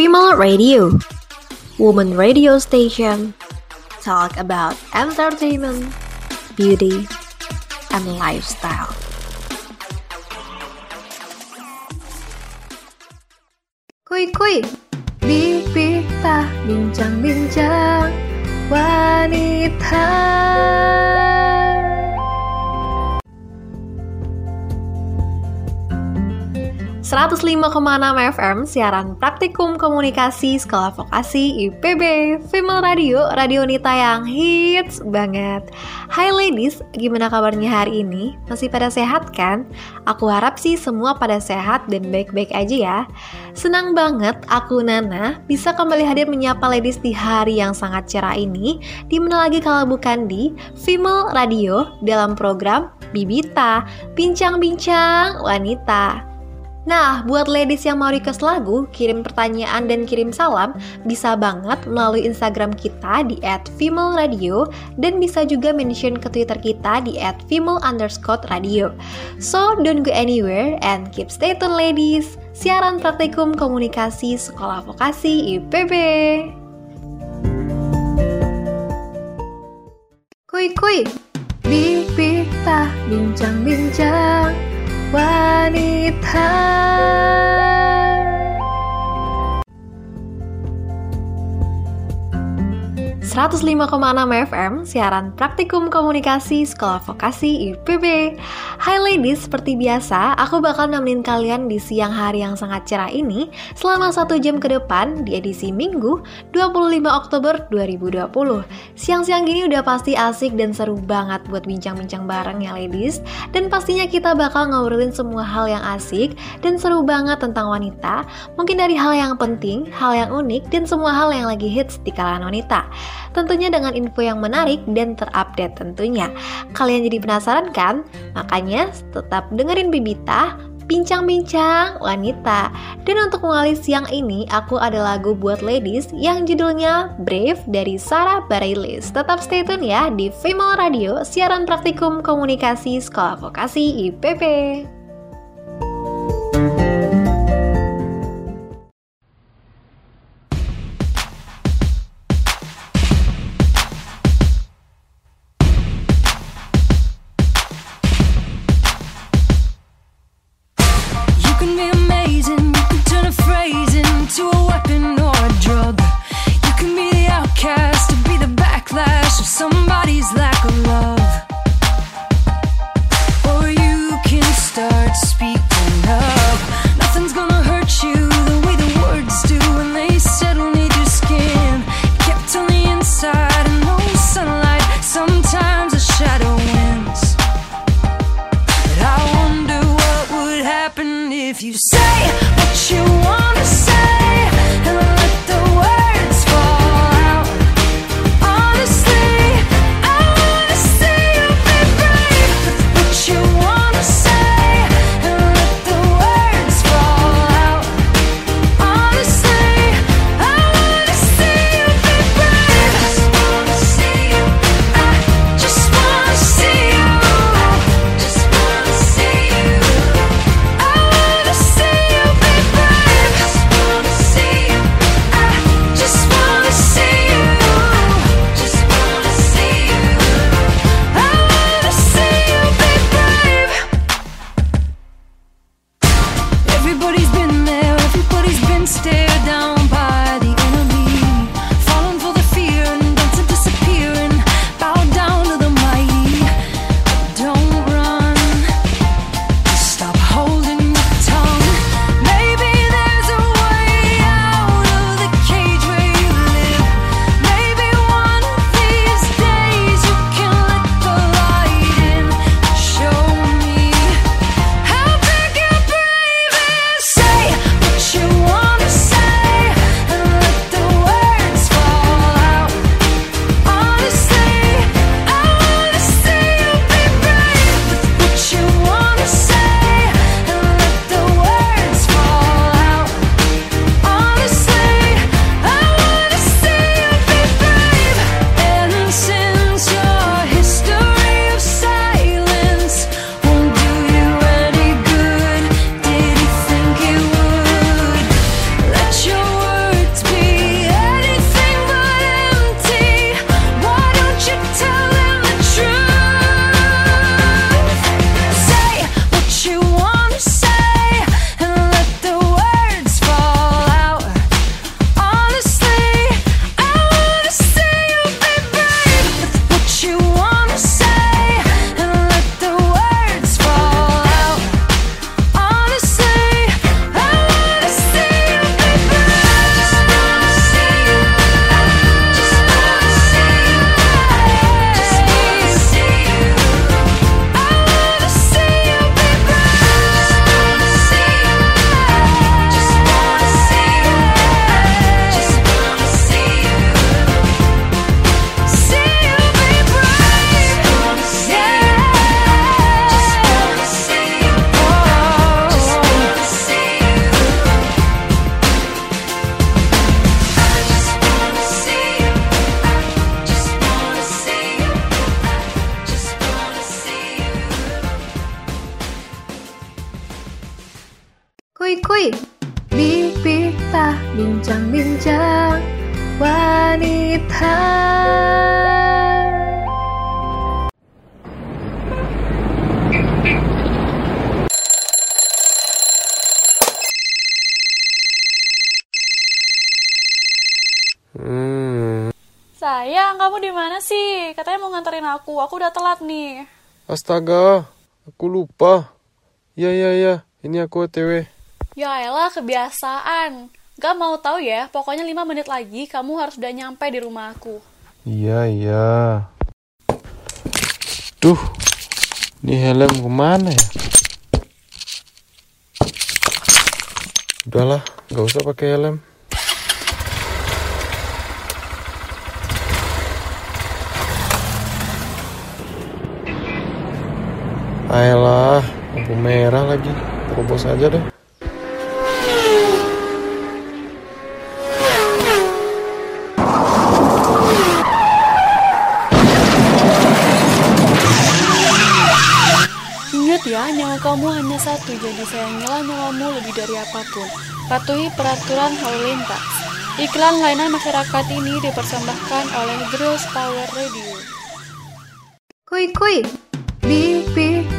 Female Radio, woman radio station, talk about entertainment, beauty, and lifestyle. Kuy kuy, Bibita bincang-bincang wanita. 105,6 FM siaran praktikum komunikasi sekolah vokasi IPB Female Radio, radio Nita yang hits banget Hai ladies, gimana kabarnya hari ini? Masih pada sehat kan? Aku harap sih semua pada sehat dan baik-baik aja ya Senang banget aku Nana bisa kembali hadir menyapa ladies di hari yang sangat cerah ini Di mana lagi kalau bukan di Female Radio dalam program Bibita, Bincang-Bincang Wanita Nah, buat ladies yang mau request lagu, kirim pertanyaan dan kirim salam, bisa banget melalui Instagram kita di @female_radio dan bisa juga mention ke Twitter kita di @female_radio. So, don't go anywhere and keep stay tune ladies. Siaran praktikum komunikasi Sekolah Vokasi IPB. Kuy kuy, bibita bincang-bincang 我爱你，105,6 FM, siaran praktikum komunikasi Sekolah Vokasi IPB. Hai ladies, seperti biasa, aku bakal nemenin kalian di siang hari yang sangat cerah ini selama satu jam ke depan di edisi Minggu 25 Oktober 2020. Siang-siang gini udah pasti asik dan seru banget buat bincang-bincang bareng ya ladies. Dan pastinya kita bakal ngobrolin semua hal yang asik dan seru banget tentang wanita. Mungkin dari hal yang penting, hal yang unik, dan semua hal yang lagi hits di kalangan wanita tentunya dengan info yang menarik dan terupdate tentunya. Kalian jadi penasaran kan? Makanya tetap dengerin Bibita, bincang-bincang wanita. Dan untuk mengawali siang ini, aku ada lagu buat ladies yang judulnya Brave dari Sarah Bareilles. Tetap stay tune ya di Female Radio, siaran praktikum komunikasi Sekolah Vokasi IPP. Katanya mau nganterin aku. Aku udah telat nih. Astaga, aku lupa. Ya ya ya, ini aku OTW. Ya elah, kebiasaan. Gak mau tahu ya, pokoknya 5 menit lagi kamu harus udah nyampe di rumah aku. Iya iya. Duh, ini helm ke mana ya? Udahlah, nggak usah pakai helm. Ayolah, lampu merah lagi. Terobos aja deh. Ingat ya, nyawa kamu hanya satu, jadi sayangilah nyawamu lebih dari apa pun. Patuhi peraturan lalu lintas. Iklan layanan masyarakat ini dipersembahkan oleh Girls Power Radio.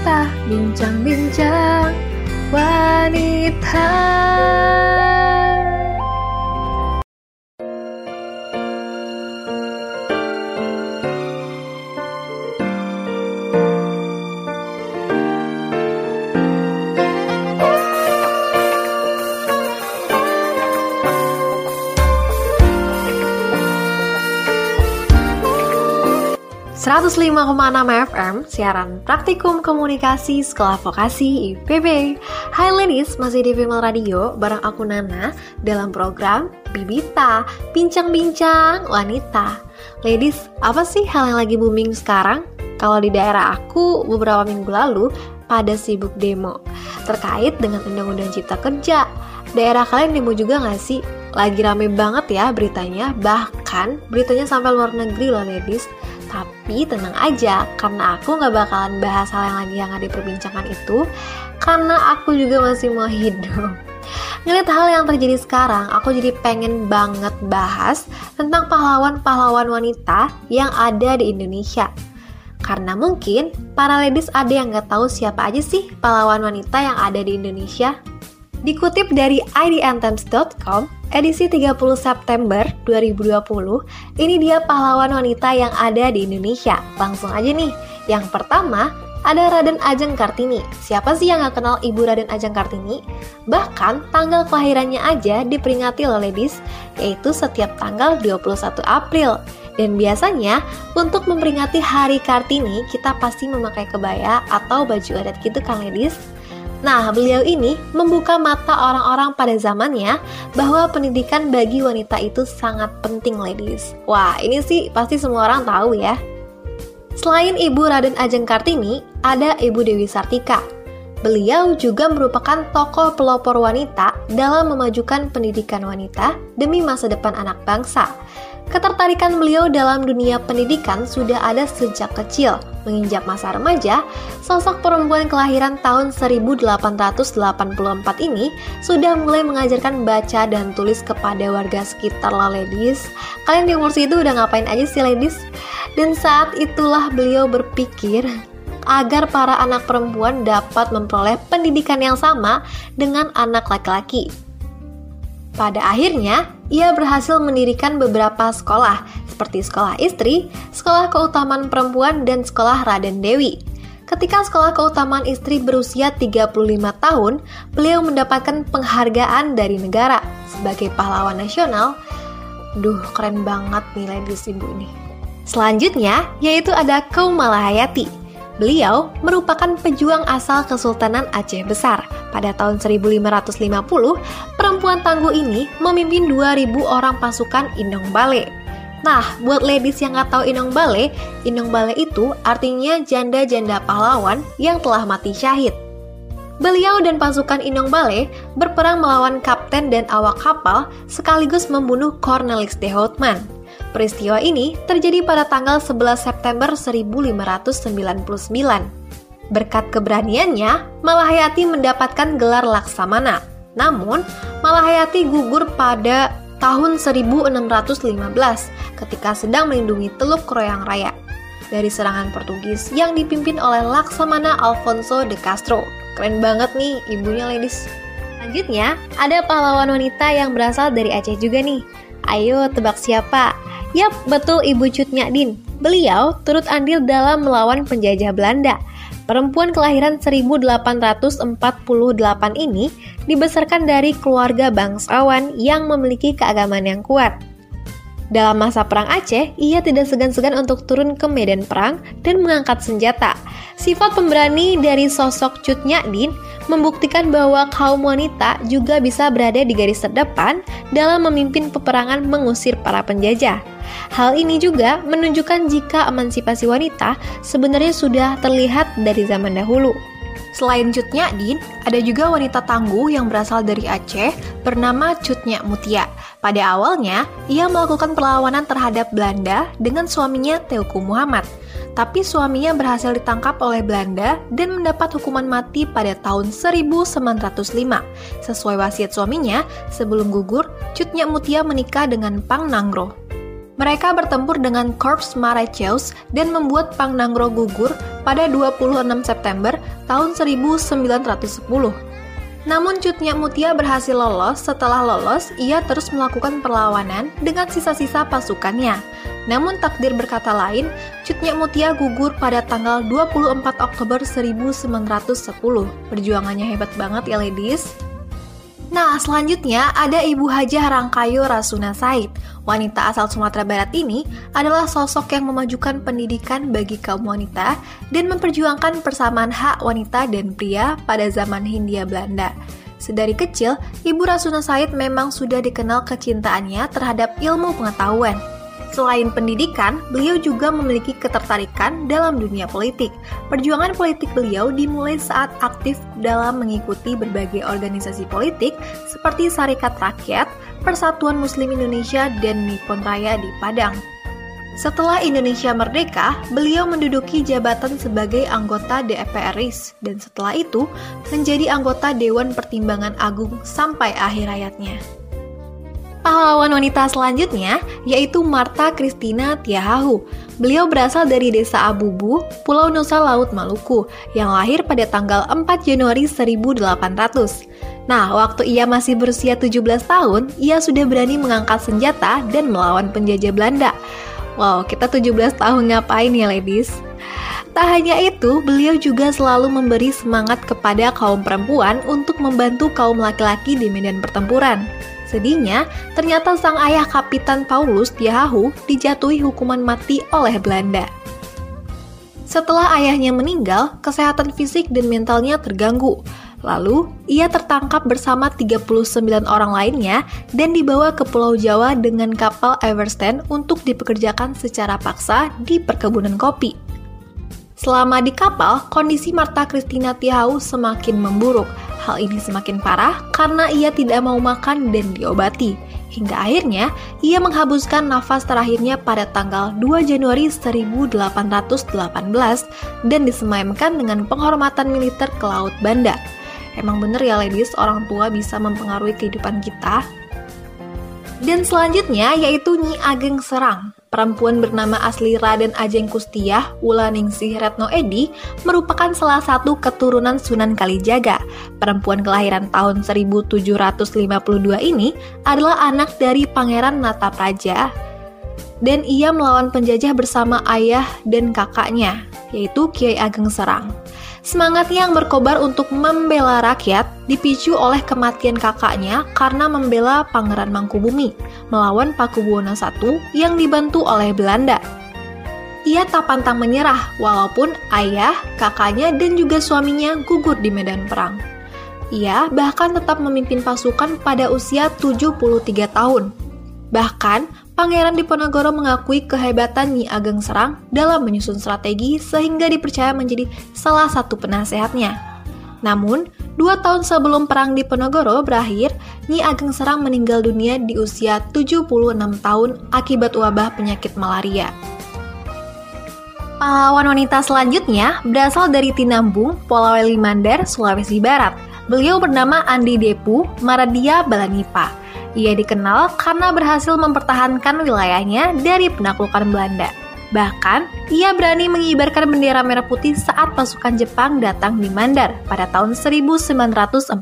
Kuy kuy Bibita Bincang-bincang Wanita 105,6 FM, siaran praktikum komunikasi sekolah vokasi IPB. Hai ladies, masih di Female Radio bareng aku Nana dalam program Bibita, Bincang-Bincang Wanita. Ladies, apa sih hal yang lagi booming sekarang? Kalau di daerah aku beberapa minggu lalu pada sibuk demo terkait dengan Undang-Undang Cipta Kerja. Daerah kalian demo juga nggak sih? Lagi rame banget ya beritanya, bahkan beritanya sampai luar negeri loh ladies. Tapi tenang aja, karena aku nggak bakalan bahas hal yang lagi hangat diperbincangkan itu, karena aku juga masih mau hidup. Ngeliat hal yang terjadi sekarang, aku jadi pengen banget bahas tentang pahlawan-pahlawan wanita yang ada di Indonesia. Karena mungkin para ladies ada yang nggak tahu siapa aja sih pahlawan wanita yang ada di Indonesia. Dikutip dari idntimes.com, edisi 30 September 2020, ini dia pahlawan wanita yang ada di Indonesia. Langsung aja nih, yang pertama ada Raden Ajeng Kartini. Siapa sih yang gak kenal Ibu Raden Ajeng Kartini? Bahkan tanggal kelahirannya aja diperingati loh ladies, yaitu setiap tanggal 21 April. Dan biasanya untuk memperingati Hari Kartini kita pasti memakai kebaya atau baju adat gitu kan ladies. Nah, beliau ini membuka mata orang-orang pada zamannya bahwa pendidikan bagi wanita itu sangat penting, ladies. Wah, ini sih pasti semua orang tahu ya. Selain Ibu Raden Ajeng Kartini, ada Ibu Dewi Sartika. Beliau juga merupakan tokoh pelopor wanita dalam memajukan pendidikan wanita demi masa depan anak bangsa. Ketertarikan beliau dalam dunia pendidikan sudah ada sejak kecil. Menginjak masa remaja, sosok perempuan kelahiran tahun 1884 ini sudah mulai mengajarkan baca dan tulis kepada warga sekitar lah ladies. Kalian di umur segitu udah ngapain aja sih ladies? Dan saat itulah beliau berpikir agar para anak perempuan dapat memperoleh pendidikan yang sama dengan anak laki-laki. Pada akhirnya, ia berhasil mendirikan beberapa sekolah, seperti sekolah istri, sekolah keutamaan perempuan, dan sekolah Raden Dewi. Ketika sekolah keutamaan istri berusia 35 tahun, beliau mendapatkan penghargaan dari negara sebagai pahlawan nasional. Duh, keren banget nih ladies ibu ini. Selanjutnya, yaitu ada Kaum Malahayati. Beliau merupakan pejuang asal Kesultanan Aceh Besar. Pada tahun 1550, perempuan tangguh ini memimpin 2000 orang pasukan Indong Bale. Nah, buat ladies yang nggak tahu Indong Bale, Indong Bale itu artinya janda-janda pahlawan yang telah mati syahid. Beliau dan pasukan Indong Bale berperang melawan kapten dan awak kapal sekaligus membunuh Cornelis de Houtman. Peristiwa ini terjadi pada tanggal 11 September 1599. Berkat keberaniannya, Malahayati mendapatkan gelar Laksamana. Namun, Malahayati gugur pada tahun 1615 ketika sedang melindungi Teluk Kroyang Raya dari serangan Portugis yang dipimpin oleh Laksamana Alfonso de Castro. Keren banget nih ibunya ladies. Selanjutnya, ada pahlawan wanita yang berasal dari Aceh juga nih. Ayo tebak siapa? Yap, betul Ibu Cut Din. Beliau turut andil dalam melawan penjajah Belanda. Perempuan kelahiran 1848 ini dibesarkan dari keluarga bangsawan yang memiliki keagamaan yang kuat. Dalam masa Perang Aceh, ia tidak segan-segan untuk turun ke medan perang dan mengangkat senjata. Sifat pemberani dari sosok Cut Din membuktikan bahwa kaum wanita juga bisa berada di garis terdepan dalam memimpin peperangan mengusir para penjajah. Hal ini juga menunjukkan jika emansipasi wanita sebenarnya sudah terlihat dari zaman dahulu. Selain Cut Din, ada juga wanita tangguh yang berasal dari Aceh bernama Cut Mutia. Pada awalnya, ia melakukan perlawanan terhadap Belanda dengan suaminya Teuku Muhammad. Tapi suaminya berhasil ditangkap oleh Belanda dan mendapat hukuman mati pada tahun 1905. Sesuai wasiat suaminya, sebelum gugur, Cut Mutia menikah dengan Pang Nangro. Mereka bertempur dengan Korps Marecheus dan membuat Pang Nangro gugur pada 26 September tahun 1910. Namun Cutnya Mutia berhasil lolos. Setelah lolos, ia terus melakukan perlawanan dengan sisa-sisa pasukannya. Namun takdir berkata lain, Cutnya Mutia gugur pada tanggal 24 Oktober 1910. Perjuangannya hebat banget ya ladies. Nah, selanjutnya ada Ibu Hajah Rangkayo Rasuna Said. Wanita asal Sumatera Barat ini adalah sosok yang memajukan pendidikan bagi kaum wanita dan memperjuangkan persamaan hak wanita dan pria pada zaman Hindia Belanda. Sedari kecil, Ibu Rasuna Said memang sudah dikenal kecintaannya terhadap ilmu pengetahuan. Selain pendidikan, beliau juga memiliki ketertarikan dalam dunia politik. Perjuangan politik beliau dimulai saat aktif dalam mengikuti berbagai organisasi politik seperti Serikat Rakyat, Persatuan Muslim Indonesia, dan Nippon Raya di Padang. Setelah Indonesia merdeka, beliau menduduki jabatan sebagai anggota DPR RIS dan setelah itu menjadi anggota Dewan Pertimbangan Agung sampai akhir hayatnya. Pahlawan wanita selanjutnya yaitu Marta Christina Tiahahu. Beliau berasal dari desa Abubu, Pulau Nusa Laut Maluku, yang lahir pada tanggal 4 Januari 1800. Nah, waktu ia masih berusia 17 tahun, ia sudah berani mengangkat senjata dan melawan penjajah Belanda. Wow, kita 17 tahun ngapain ya ladies? Tak hanya itu, beliau juga selalu memberi semangat kepada kaum perempuan untuk membantu kaum laki-laki di medan pertempuran. Sedihnya, ternyata sang ayah Kapitan Paulus Tiahahu dijatuhi hukuman mati oleh Belanda. Setelah ayahnya meninggal, kesehatan fisik dan mentalnya terganggu. Lalu, ia tertangkap bersama 39 orang lainnya dan dibawa ke Pulau Jawa dengan kapal Everstand untuk dipekerjakan secara paksa di perkebunan kopi. Selama di kapal, kondisi Marta Christina Tiahau semakin memburuk. Hal ini semakin parah karena ia tidak mau makan dan diobati. Hingga akhirnya, ia menghabiskan nafas terakhirnya pada tanggal 2 Januari 1818 dan disemayamkan dengan penghormatan militer ke Laut Banda. Emang bener ya ladies, orang tua bisa mempengaruhi kehidupan kita? Dan selanjutnya yaitu Nyi Ageng Serang. Perempuan bernama asli Raden Ajeng Kustiah, Ulaningsih Retno Edi, merupakan salah satu keturunan Sunan Kalijaga. Perempuan kelahiran tahun 1752 ini adalah anak dari Pangeran Natapraja dan ia melawan penjajah bersama ayah dan kakaknya, yaitu Kiai Ageng Serang. Semangat yang berkobar untuk membela rakyat dipicu oleh kematian kakaknya karena membela Pangeran Mangkubumi melawan Pakubuwono I yang dibantu oleh Belanda. Ia tak pantang menyerah walaupun ayah, kakaknya, dan juga suaminya gugur di medan perang. Ia bahkan tetap memimpin pasukan pada usia 73 tahun. Bahkan, Pangeran Diponegoro mengakui kehebatan Nyi Ageng Serang dalam menyusun strategi sehingga dipercaya menjadi salah satu penasehatnya. Namun, dua tahun sebelum Perang Diponegoro berakhir, Nyi Ageng Serang meninggal dunia di usia 76 tahun akibat wabah penyakit malaria. Pahlawan wanita selanjutnya berasal dari Tinambung, Polaweli Mandar, Sulawesi Barat. Beliau bernama Andi Depu Maradia Balanipa. Ia dikenal karena berhasil mempertahankan wilayahnya dari penaklukan Belanda. Bahkan, ia berani mengibarkan bendera merah putih saat pasukan Jepang datang di Mandar pada tahun 1942.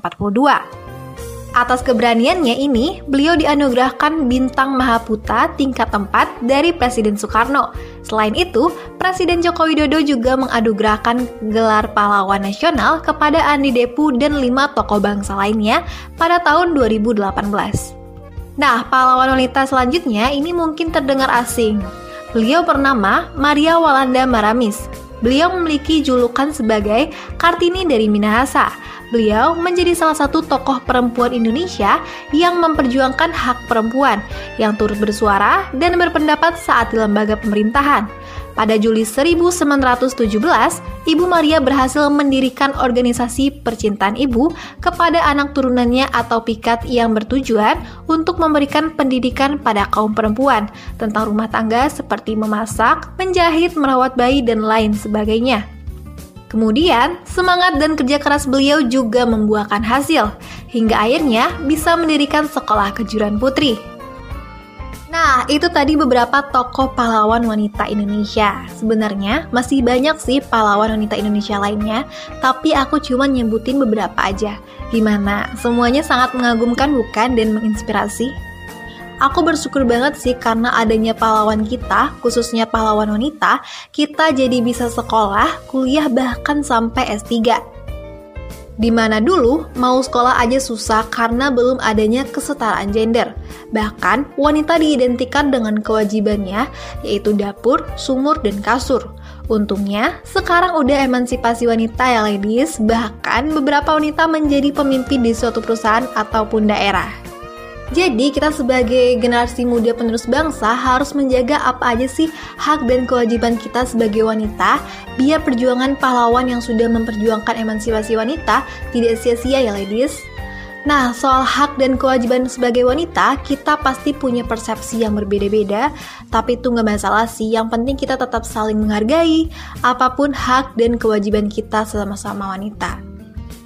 Atas keberaniannya ini, beliau dianugerahkan bintang Mahaputa tingkat 4 dari Presiden Soekarno. Selain itu, Presiden Joko Widodo juga menganugerahkan gelar pahlawan nasional kepada Andi Depu dan lima tokoh bangsa lainnya pada tahun 2018. Nah, pahlawan wanita selanjutnya ini mungkin terdengar asing. Beliau bernama Maria Walanda Maramis. Beliau memiliki julukan sebagai Kartini dari Minahasa. Beliau menjadi salah satu tokoh perempuan Indonesia yang memperjuangkan hak perempuan, yang turut bersuara dan berpendapat saat di lembaga pemerintahan. Pada Juli 1917, Ibu Maria berhasil mendirikan organisasi percintaan ibu kepada anak turunannya atau pikat yang bertujuan untuk memberikan pendidikan pada kaum perempuan tentang rumah tangga seperti memasak, menjahit, merawat bayi, dan lain sebagainya. Kemudian, semangat dan kerja keras beliau juga membuahkan hasil, hingga akhirnya bisa mendirikan sekolah kejuruan putri. Nah, itu tadi beberapa tokoh pahlawan wanita Indonesia. Sebenarnya masih banyak sih pahlawan wanita Indonesia lainnya, tapi aku cuma nyebutin beberapa aja. Gimana? Semuanya sangat mengagumkan bukan dan menginspirasi? Aku bersyukur banget sih karena adanya pahlawan kita, khususnya pahlawan wanita, kita jadi bisa sekolah, kuliah bahkan sampai S3. Di mana dulu mau sekolah aja susah karena belum adanya kesetaraan gender. Bahkan wanita diidentikan dengan kewajibannya yaitu dapur, sumur, dan kasur. Untungnya, sekarang udah emansipasi wanita ya ladies, bahkan beberapa wanita menjadi pemimpin di suatu perusahaan ataupun daerah. Jadi kita sebagai generasi muda penerus bangsa harus menjaga apa aja sih hak dan kewajiban kita sebagai wanita biar perjuangan pahlawan yang sudah memperjuangkan emansipasi wanita tidak sia-sia ya ladies. Nah, soal hak dan kewajiban sebagai wanita, kita pasti punya persepsi yang berbeda-beda, tapi itu nggak masalah sih. Yang penting kita tetap saling menghargai apa pun hak dan kewajiban kita sama-sama wanita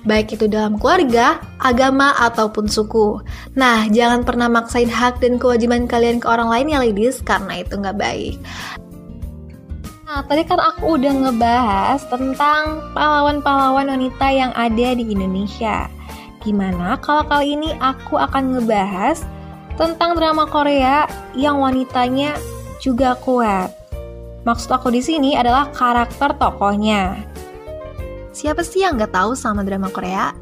baik itu dalam keluarga, agama, ataupun suku. Nah, jangan pernah maksain hak dan kewajiban kalian ke orang lain ya ladies, karena itu nggak baik. Nah, tadi kan aku udah ngebahas tentang pahlawan-pahlawan wanita yang ada di Indonesia. Gimana kalau kali ini aku akan ngebahas tentang drama Korea yang wanitanya juga kuat. Maksud aku di sini adalah karakter tokohnya. Siapa sih yang nggak tahu sama drama Korea?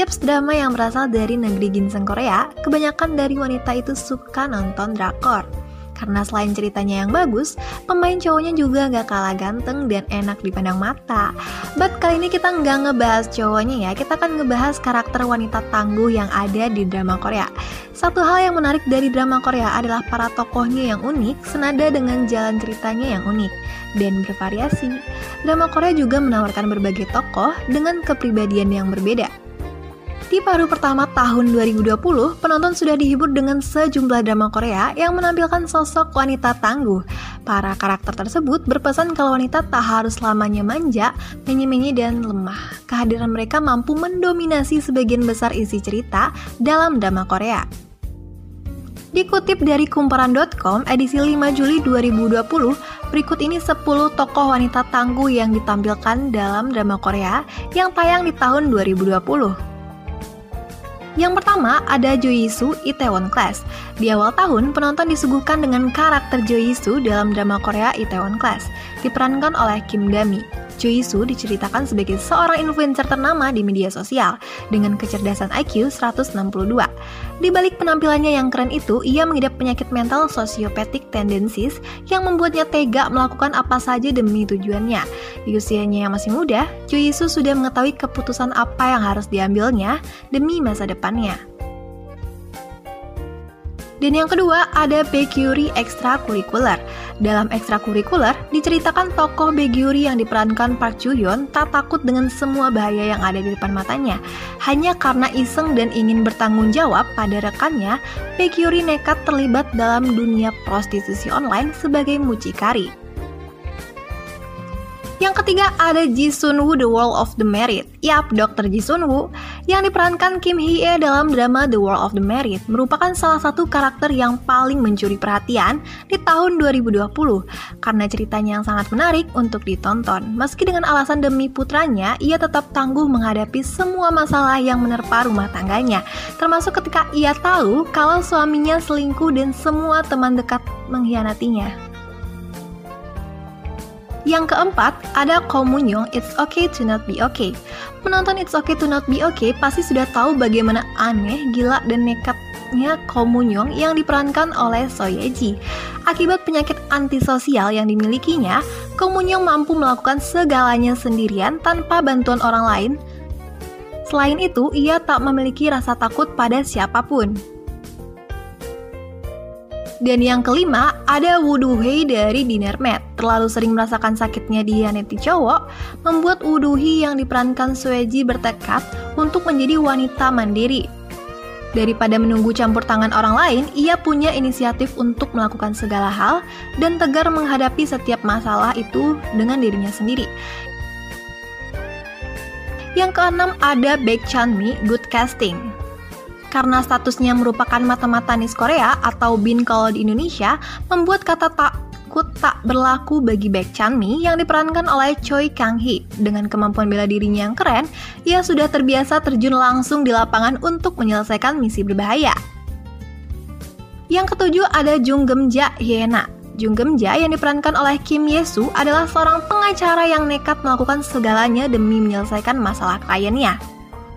Yaps, drama yang berasal dari negeri ginseng Korea, kebanyakan dari wanita itu suka nonton drakor. Karena selain ceritanya yang bagus, pemain cowoknya juga nggak kalah ganteng dan enak dipandang mata. But kali ini kita nggak ngebahas cowoknya ya, kita akan ngebahas karakter wanita tangguh yang ada di drama Korea. Satu hal yang menarik dari drama Korea adalah para tokohnya yang unik, senada dengan jalan ceritanya yang unik dan bervariasi. Drama Korea juga menawarkan berbagai tokoh dengan kepribadian yang berbeda. Di paruh pertama tahun 2020, penonton sudah dihibur dengan sejumlah drama Korea yang menampilkan sosok wanita tangguh. Para karakter tersebut berpesan kalau wanita tak harus selamanya manja, menye dan lemah. Kehadiran mereka mampu mendominasi sebagian besar isi cerita dalam drama Korea. Dikutip dari kumparan.com edisi 5 Juli 2020, berikut ini 10 tokoh wanita tangguh yang ditampilkan dalam drama Korea yang tayang di tahun 2020. Yang pertama ada Yisu Itaewon Class. Di awal tahun, penonton disuguhkan dengan karakter Yisu dalam drama Korea Itaewon Class, diperankan oleh Kim Dami. Jo Yisu diceritakan sebagai seorang influencer ternama di media sosial dengan kecerdasan IQ 162. Di balik penampilannya yang keren itu, ia mengidap penyakit mental sociopathic tendencies yang membuatnya tega melakukan apa saja demi tujuannya. Di usianya yang masih muda, Jo Yisu sudah mengetahui keputusan apa yang harus diambilnya demi masa depannya. Dan yang kedua ada Baekhyuri ekstrakurikuler. Dalam ekstrakurikuler, diceritakan tokoh Baekhyuri yang diperankan Park Joo Yeon tak takut dengan semua bahaya yang ada di depan matanya. Hanya karena iseng dan ingin bertanggung jawab pada rekannya, Baekhyuri nekat terlibat dalam dunia prostitusi online sebagai mucikari. Yang ketiga ada Ji Sun Woo The World of the Married. Yap, Dr. Ji Sun Woo yang diperankan Kim Hee Ye dalam drama The World of the Married merupakan salah satu karakter yang paling mencuri perhatian di tahun 2020 karena ceritanya yang sangat menarik untuk ditonton. Meski dengan alasan demi putranya, ia tetap tangguh menghadapi semua masalah yang menerpa rumah tangganya, termasuk ketika ia tahu kalau suaminya selingkuh dan semua teman dekat mengkhianatinya. Yang keempat, ada Komunyong It's Okay to Not Be Okay. Menonton It's Okay to Not Be Okay pasti sudah tahu bagaimana aneh, gila, dan nekatnya Komunyong yang diperankan oleh Soyeji. Akibat penyakit antisosial yang dimilikinya, Komunyong mampu melakukan segalanya sendirian tanpa bantuan orang lain. Selain itu, ia tak memiliki rasa takut pada siapa pun. Dan yang kelima, ada Hee dari Dinner Mat. Terlalu sering merasakan sakitnya di Yaneti cowok, membuat Hee yang diperankan Sueji bertekad untuk menjadi wanita mandiri. Daripada menunggu campur tangan orang lain, ia punya inisiatif untuk melakukan segala hal dan tegar menghadapi setiap masalah itu dengan dirinya sendiri. Yang keenam ada Baek Chan Mi, Good Casting karena statusnya merupakan mata-mata nis Korea atau bin kalau di Indonesia, membuat kata takut tak berlaku bagi Baek Chan Mi yang diperankan oleh Choi Kang Hee. Dengan kemampuan bela dirinya yang keren, ia sudah terbiasa terjun langsung di lapangan untuk menyelesaikan misi berbahaya. Yang ketujuh ada Jung Geum Ja Hyena. Jung Geum Ja yang diperankan oleh Kim Yesu adalah seorang pengacara yang nekat melakukan segalanya demi menyelesaikan masalah kliennya.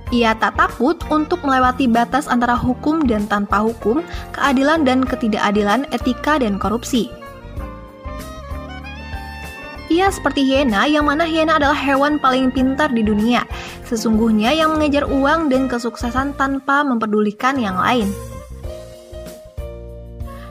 Ia tak takut untuk melewati batas antara hukum dan tanpa hukum, keadilan dan ketidakadilan, etika dan korupsi. Ia seperti hiena, yang mana hiena adalah hewan paling pintar di dunia. Sesungguhnya yang mengejar uang dan kesuksesan tanpa memperdulikan yang lain.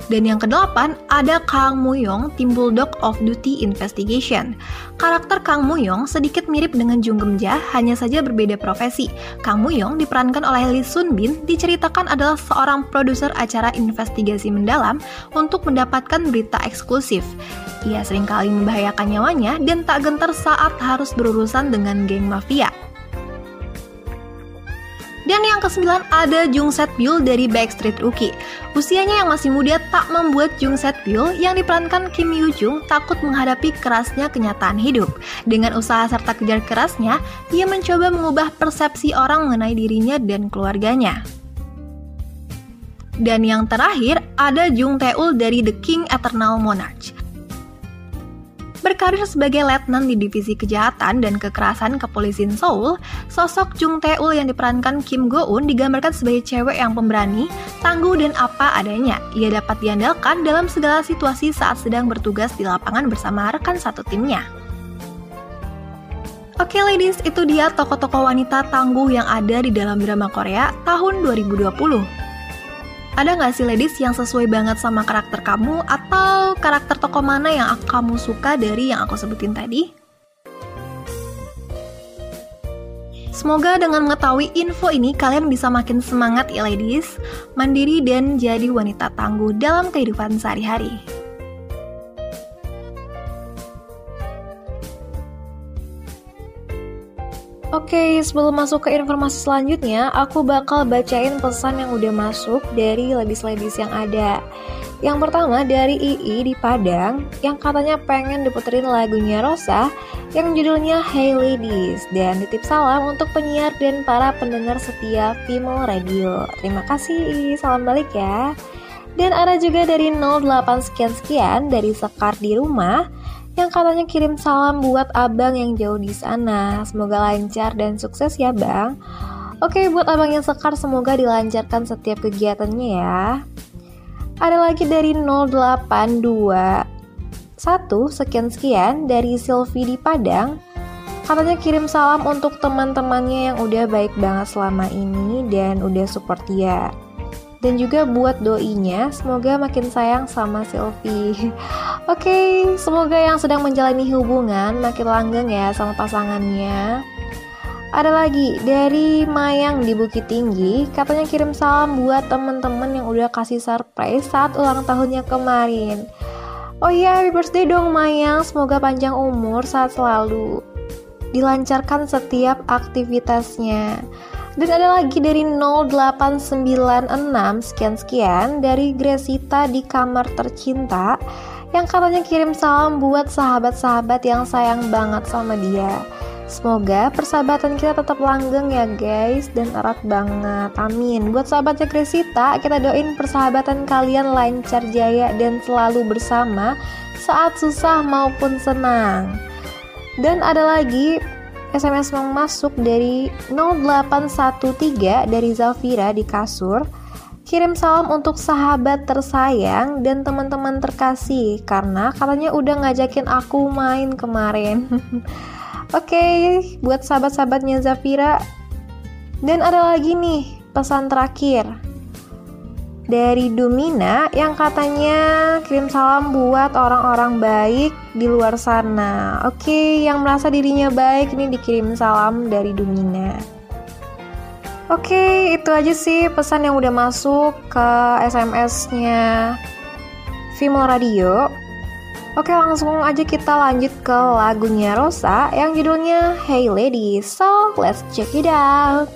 Dan yang kedelapan, ada Kang Muyong, tim Bulldog of Duty Investigation. Karakter Kang Muyong sedikit mirip dengan Jung Gemja, hanya saja berbeda profesi. Kang Muyong diperankan oleh Lee Sun Bin, diceritakan adalah seorang produser acara investigasi mendalam untuk mendapatkan berita eksklusif. Ia sering kali membahayakan nyawanya dan tak gentar saat harus berurusan dengan geng mafia. Dan yang kesembilan ada Jung Set Byul dari Backstreet Rookie. Usianya yang masih muda tak membuat Jung Set Byul yang diperankan Kim Yoo Jung takut menghadapi kerasnya kenyataan hidup. Dengan usaha serta kejar kerasnya, ia mencoba mengubah persepsi orang mengenai dirinya dan keluarganya. Dan yang terakhir ada Jung Tae-ul dari The King Eternal Monarch. Berkarir sebagai letnan di divisi kejahatan dan kekerasan kepolisian Seoul, sosok Jung Tae-ul yang diperankan Kim Go-eun digambarkan sebagai cewek yang pemberani, tangguh dan apa adanya. Ia dapat diandalkan dalam segala situasi saat sedang bertugas di lapangan bersama rekan satu timnya. Oke okay, ladies, itu dia tokoh-tokoh wanita tangguh yang ada di dalam drama Korea tahun 2020. Ada nggak sih ladies yang sesuai banget sama karakter kamu atau karakter tokoh mana yang kamu suka dari yang aku sebutin tadi? Semoga dengan mengetahui info ini kalian bisa makin semangat ya ladies, mandiri dan jadi wanita tangguh dalam kehidupan sehari-hari. Oke, sebelum masuk ke informasi selanjutnya, aku bakal bacain pesan yang udah masuk dari ladies-ladies yang ada. Yang pertama dari II di Padang yang katanya pengen diputerin lagunya Rosa yang judulnya Hey Ladies dan titip salam untuk penyiar dan para pendengar setia Female Radio. Terima kasih II, salam balik ya. Dan ada juga dari 08 sekian-sekian dari Sekar di rumah yang katanya kirim salam buat abang yang jauh di sana. Semoga lancar dan sukses ya bang. Oke buat abang yang sekar semoga dilancarkan setiap kegiatannya ya. Ada lagi dari 082 satu sekian sekian dari Sylvie di Padang katanya kirim salam untuk teman-temannya yang udah baik banget selama ini dan udah support dia dan juga buat doinya semoga makin sayang sama Sylvie. Oke, okay, semoga yang sedang menjalani hubungan makin langgeng ya sama pasangannya. Ada lagi dari Mayang di Bukit Tinggi, katanya kirim salam buat temen-temen yang udah kasih surprise saat ulang tahunnya kemarin. Oh iya, happy birthday dong Mayang. Semoga panjang umur saat selalu. Dilancarkan setiap aktivitasnya. Dan ada lagi dari 0896 sekian-sekian dari Gresita di kamar tercinta yang katanya kirim salam buat sahabat-sahabat yang sayang banget sama dia. Semoga persahabatan kita tetap langgeng ya guys dan erat banget. Amin. Buat sahabatnya Kresita, kita doain persahabatan kalian lancar jaya dan selalu bersama saat susah maupun senang. Dan ada lagi SMS yang masuk dari 0813 dari Zafira di kasur. Kirim salam untuk sahabat tersayang dan teman-teman terkasih karena katanya udah ngajakin aku main kemarin. Oke, okay, buat sahabat-sahabatnya Zafira. Dan ada lagi nih pesan terakhir dari Dumina yang katanya kirim salam buat orang-orang baik di luar sana. Oke, yang merasa dirinya baik ini dikirim salam dari Dumina. Oke, itu aja sih pesan yang udah masuk ke SMS-nya Female Radio. Oke langsung aja kita lanjut ke lagunya Rosa yang judulnya Hey Lady So let's check it out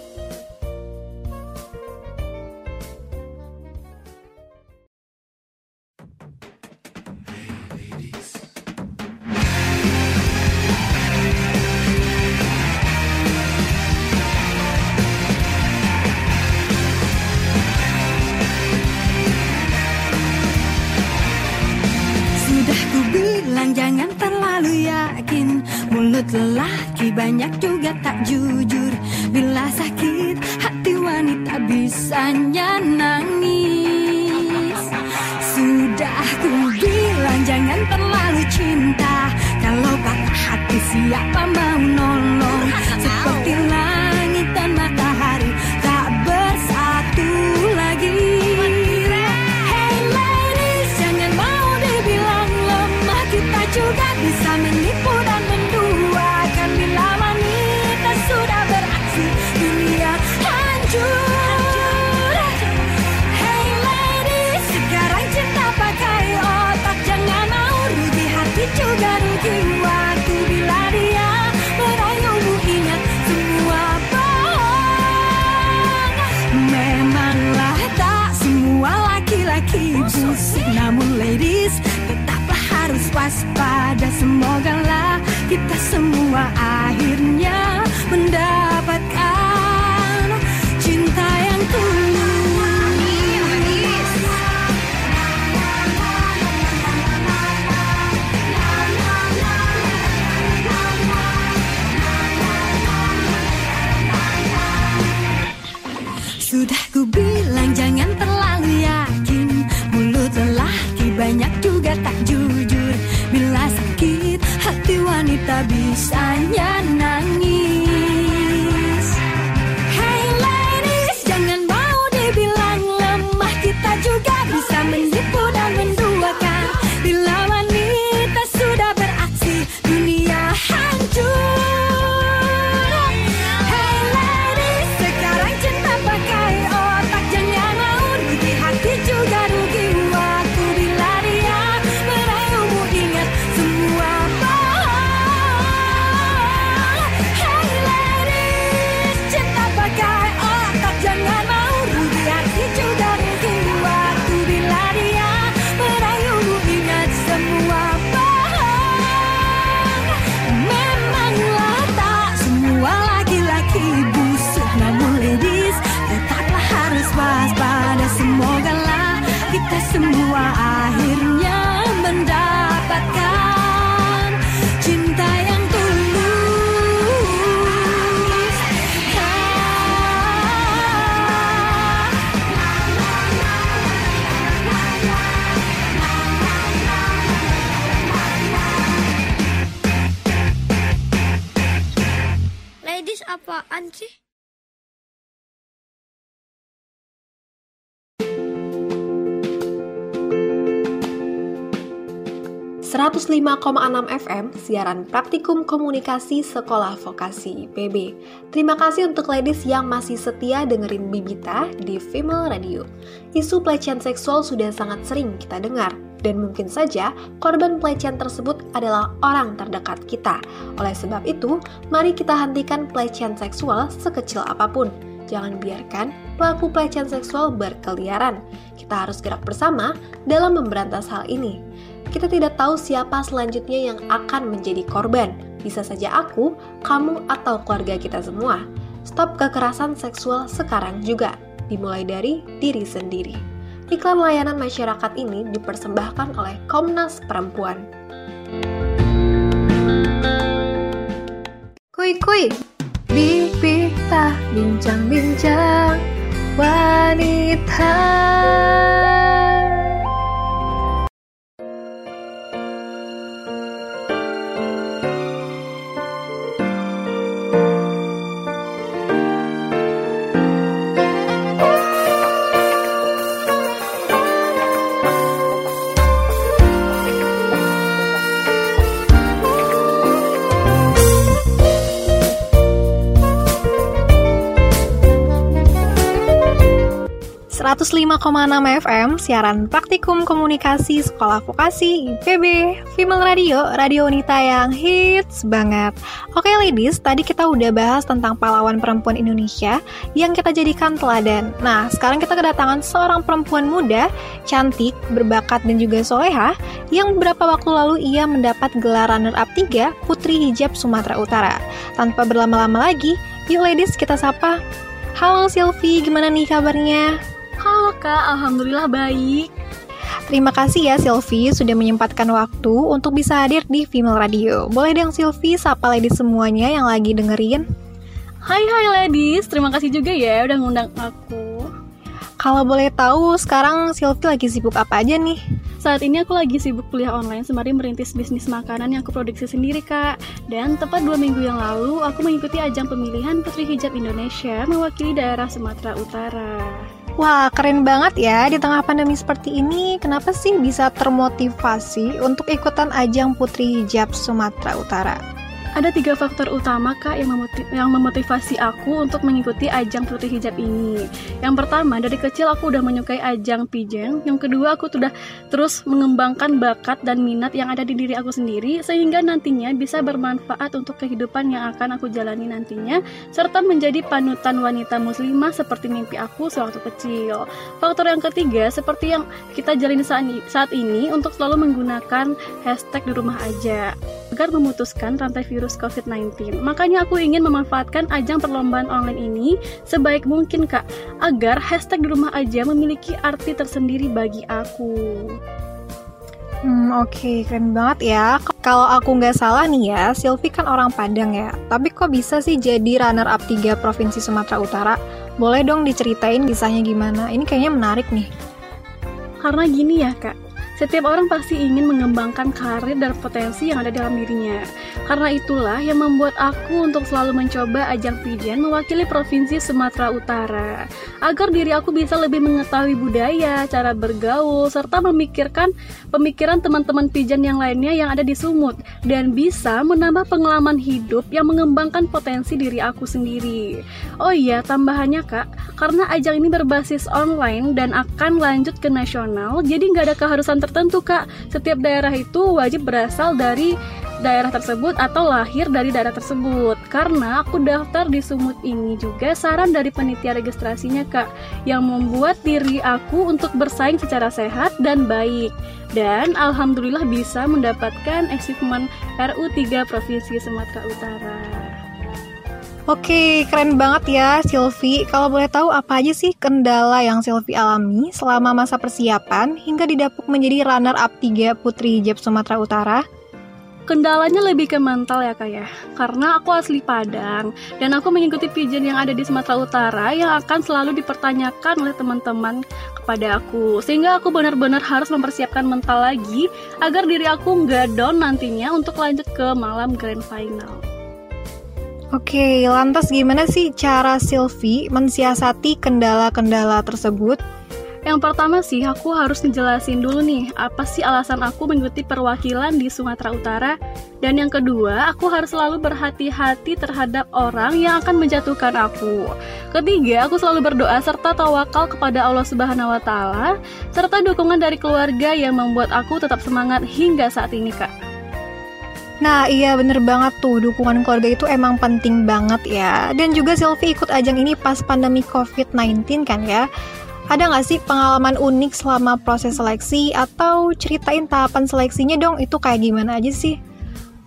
105,6 FM, siaran praktikum komunikasi sekolah vokasi IPB. Terima kasih untuk ladies yang masih setia dengerin Bibita di Female Radio. Isu pelecehan seksual sudah sangat sering kita dengar, dan mungkin saja korban pelecehan tersebut adalah orang terdekat kita. Oleh sebab itu, mari kita hentikan pelecehan seksual sekecil apa pun. Jangan biarkan pelaku pelecehan seksual berkeliaran. Kita harus gerak bersama dalam memberantas hal ini. Kita tidak tahu siapa selanjutnya yang akan menjadi korban. Bisa saja aku, kamu, atau keluarga kita semua. Stop kekerasan seksual sekarang juga, dimulai dari diri sendiri. Iklan layanan masyarakat ini dipersembahkan oleh Komnas Perempuan. Kuy kuy, bibita bincang-bincang wanita. ...105,6 FM, siaran praktikum komunikasi sekolah vokasi IPB, Female Radio, radio wanita yang hits banget. Oke ladies, tadi kita udah bahas tentang pahlawan perempuan Indonesia yang kita jadikan teladan. Nah, sekarang kita kedatangan seorang perempuan muda, cantik, berbakat dan juga soleha, yang beberapa waktu lalu ia mendapat gelar runner-up 3 Putri Hijab Sumatera Utara. Tanpa berlama-lama lagi, yuk ladies kita sapa. Halo Sylvie, gimana nih kabarnya? Halo Kak, Alhamdulillah baik. Terima kasih ya Sylvie sudah menyempatkan waktu untuk bisa hadir di Female Radio. Boleh dong Sylvie sapa ladies semuanya yang lagi dengerin? Hai hai ladies, terima kasih juga ya udah ngundang aku. Kalau boleh tahu sekarang Sylvie lagi sibuk apa aja nih? Saat ini aku lagi sibuk kuliah online sembari merintis bisnis makanan yang aku produksi sendiri kak. Dan tepat dua minggu yang lalu aku mengikuti ajang pemilihan Putri Hijab Indonesia mewakili daerah Sumatera Utara. Wah, keren banget ya di tengah pandemi seperti ini. Kenapa sih bisa termotivasi untuk ikutan ajang Putri Hijab Sumatera Utara? Ada tiga faktor utama kak yang, memoti- yang memotivasi aku untuk mengikuti ajang putri hijab ini. Yang pertama dari kecil aku udah menyukai ajang pijeng. Yang kedua aku sudah terus mengembangkan bakat dan minat yang ada di diri aku sendiri sehingga nantinya bisa bermanfaat untuk kehidupan yang akan aku jalani nantinya serta menjadi panutan wanita muslimah seperti mimpi aku sewaktu kecil. Faktor yang ketiga seperti yang kita jalani saat ini untuk selalu menggunakan hashtag di rumah aja agar memutuskan rantai virus COVID-19. Makanya aku ingin memanfaatkan ajang perlombaan online ini sebaik mungkin kak, agar hashtag di rumah aja memiliki arti tersendiri bagi aku. Hmm, oke, keren banget ya. Kalau aku nggak salah nih ya, Sylvie kan orang Padang ya. Tapi kok bisa sih jadi runner up 3 Provinsi Sumatera Utara? Boleh dong diceritain kisahnya gimana? Ini kayaknya menarik nih. Karena gini ya kak, setiap orang pasti ingin mengembangkan karir dan potensi yang ada dalam dirinya. Karena itulah yang membuat aku untuk selalu mencoba ajang pijen mewakili Provinsi Sumatera Utara. Agar diri aku bisa lebih mengetahui budaya, cara bergaul, serta memikirkan pemikiran teman-teman pijen yang lainnya yang ada di Sumut. Dan bisa menambah pengalaman hidup yang mengembangkan potensi diri aku sendiri. Oh iya, tambahannya kak, karena ajang ini berbasis online dan akan lanjut ke nasional, jadi nggak ada keharusan tertentu kak. Setiap daerah itu wajib berasal dari daerah tersebut atau lahir dari daerah tersebut. Karena aku daftar di Sumut ini juga saran dari penitia registrasinya kak, yang membuat diri aku untuk bersaing secara sehat dan baik. Dan alhamdulillah bisa mendapatkan achievement RU 3 Provinsi Sumatera Utara. Oke, keren banget ya Sylvie. Kalau boleh tahu apa aja sih kendala yang Sylvie alami selama masa persiapan hingga didapuk menjadi runner up 3 Putri Hijab Sumatera Utara? Kendalanya lebih ke mental ya kak ya Karena aku asli Padang Dan aku mengikuti pigeon yang ada di Sumatera Utara Yang akan selalu dipertanyakan oleh teman-teman kepada aku Sehingga aku benar-benar harus mempersiapkan mental lagi Agar diri aku nggak down nantinya untuk lanjut ke malam grand final Oke, lantas gimana sih cara Sylvie mensiasati kendala-kendala tersebut? Yang pertama sih aku harus ngejelasin dulu nih apa sih alasan aku mengikuti perwakilan di Sumatera Utara dan yang kedua aku harus selalu berhati-hati terhadap orang yang akan menjatuhkan aku. Ketiga, aku selalu berdoa serta tawakal kepada Allah Subhanahu wa taala serta dukungan dari keluarga yang membuat aku tetap semangat hingga saat ini, Kak. Nah iya bener banget tuh. Dukungan keluarga itu emang penting banget ya. Dan juga Sylvie ikut ajang ini pas pandemi COVID-19 kan ya. Ada nggak sih pengalaman unik selama proses seleksi? Atau ceritain tahapan seleksinya dong itu kayak gimana aja sih?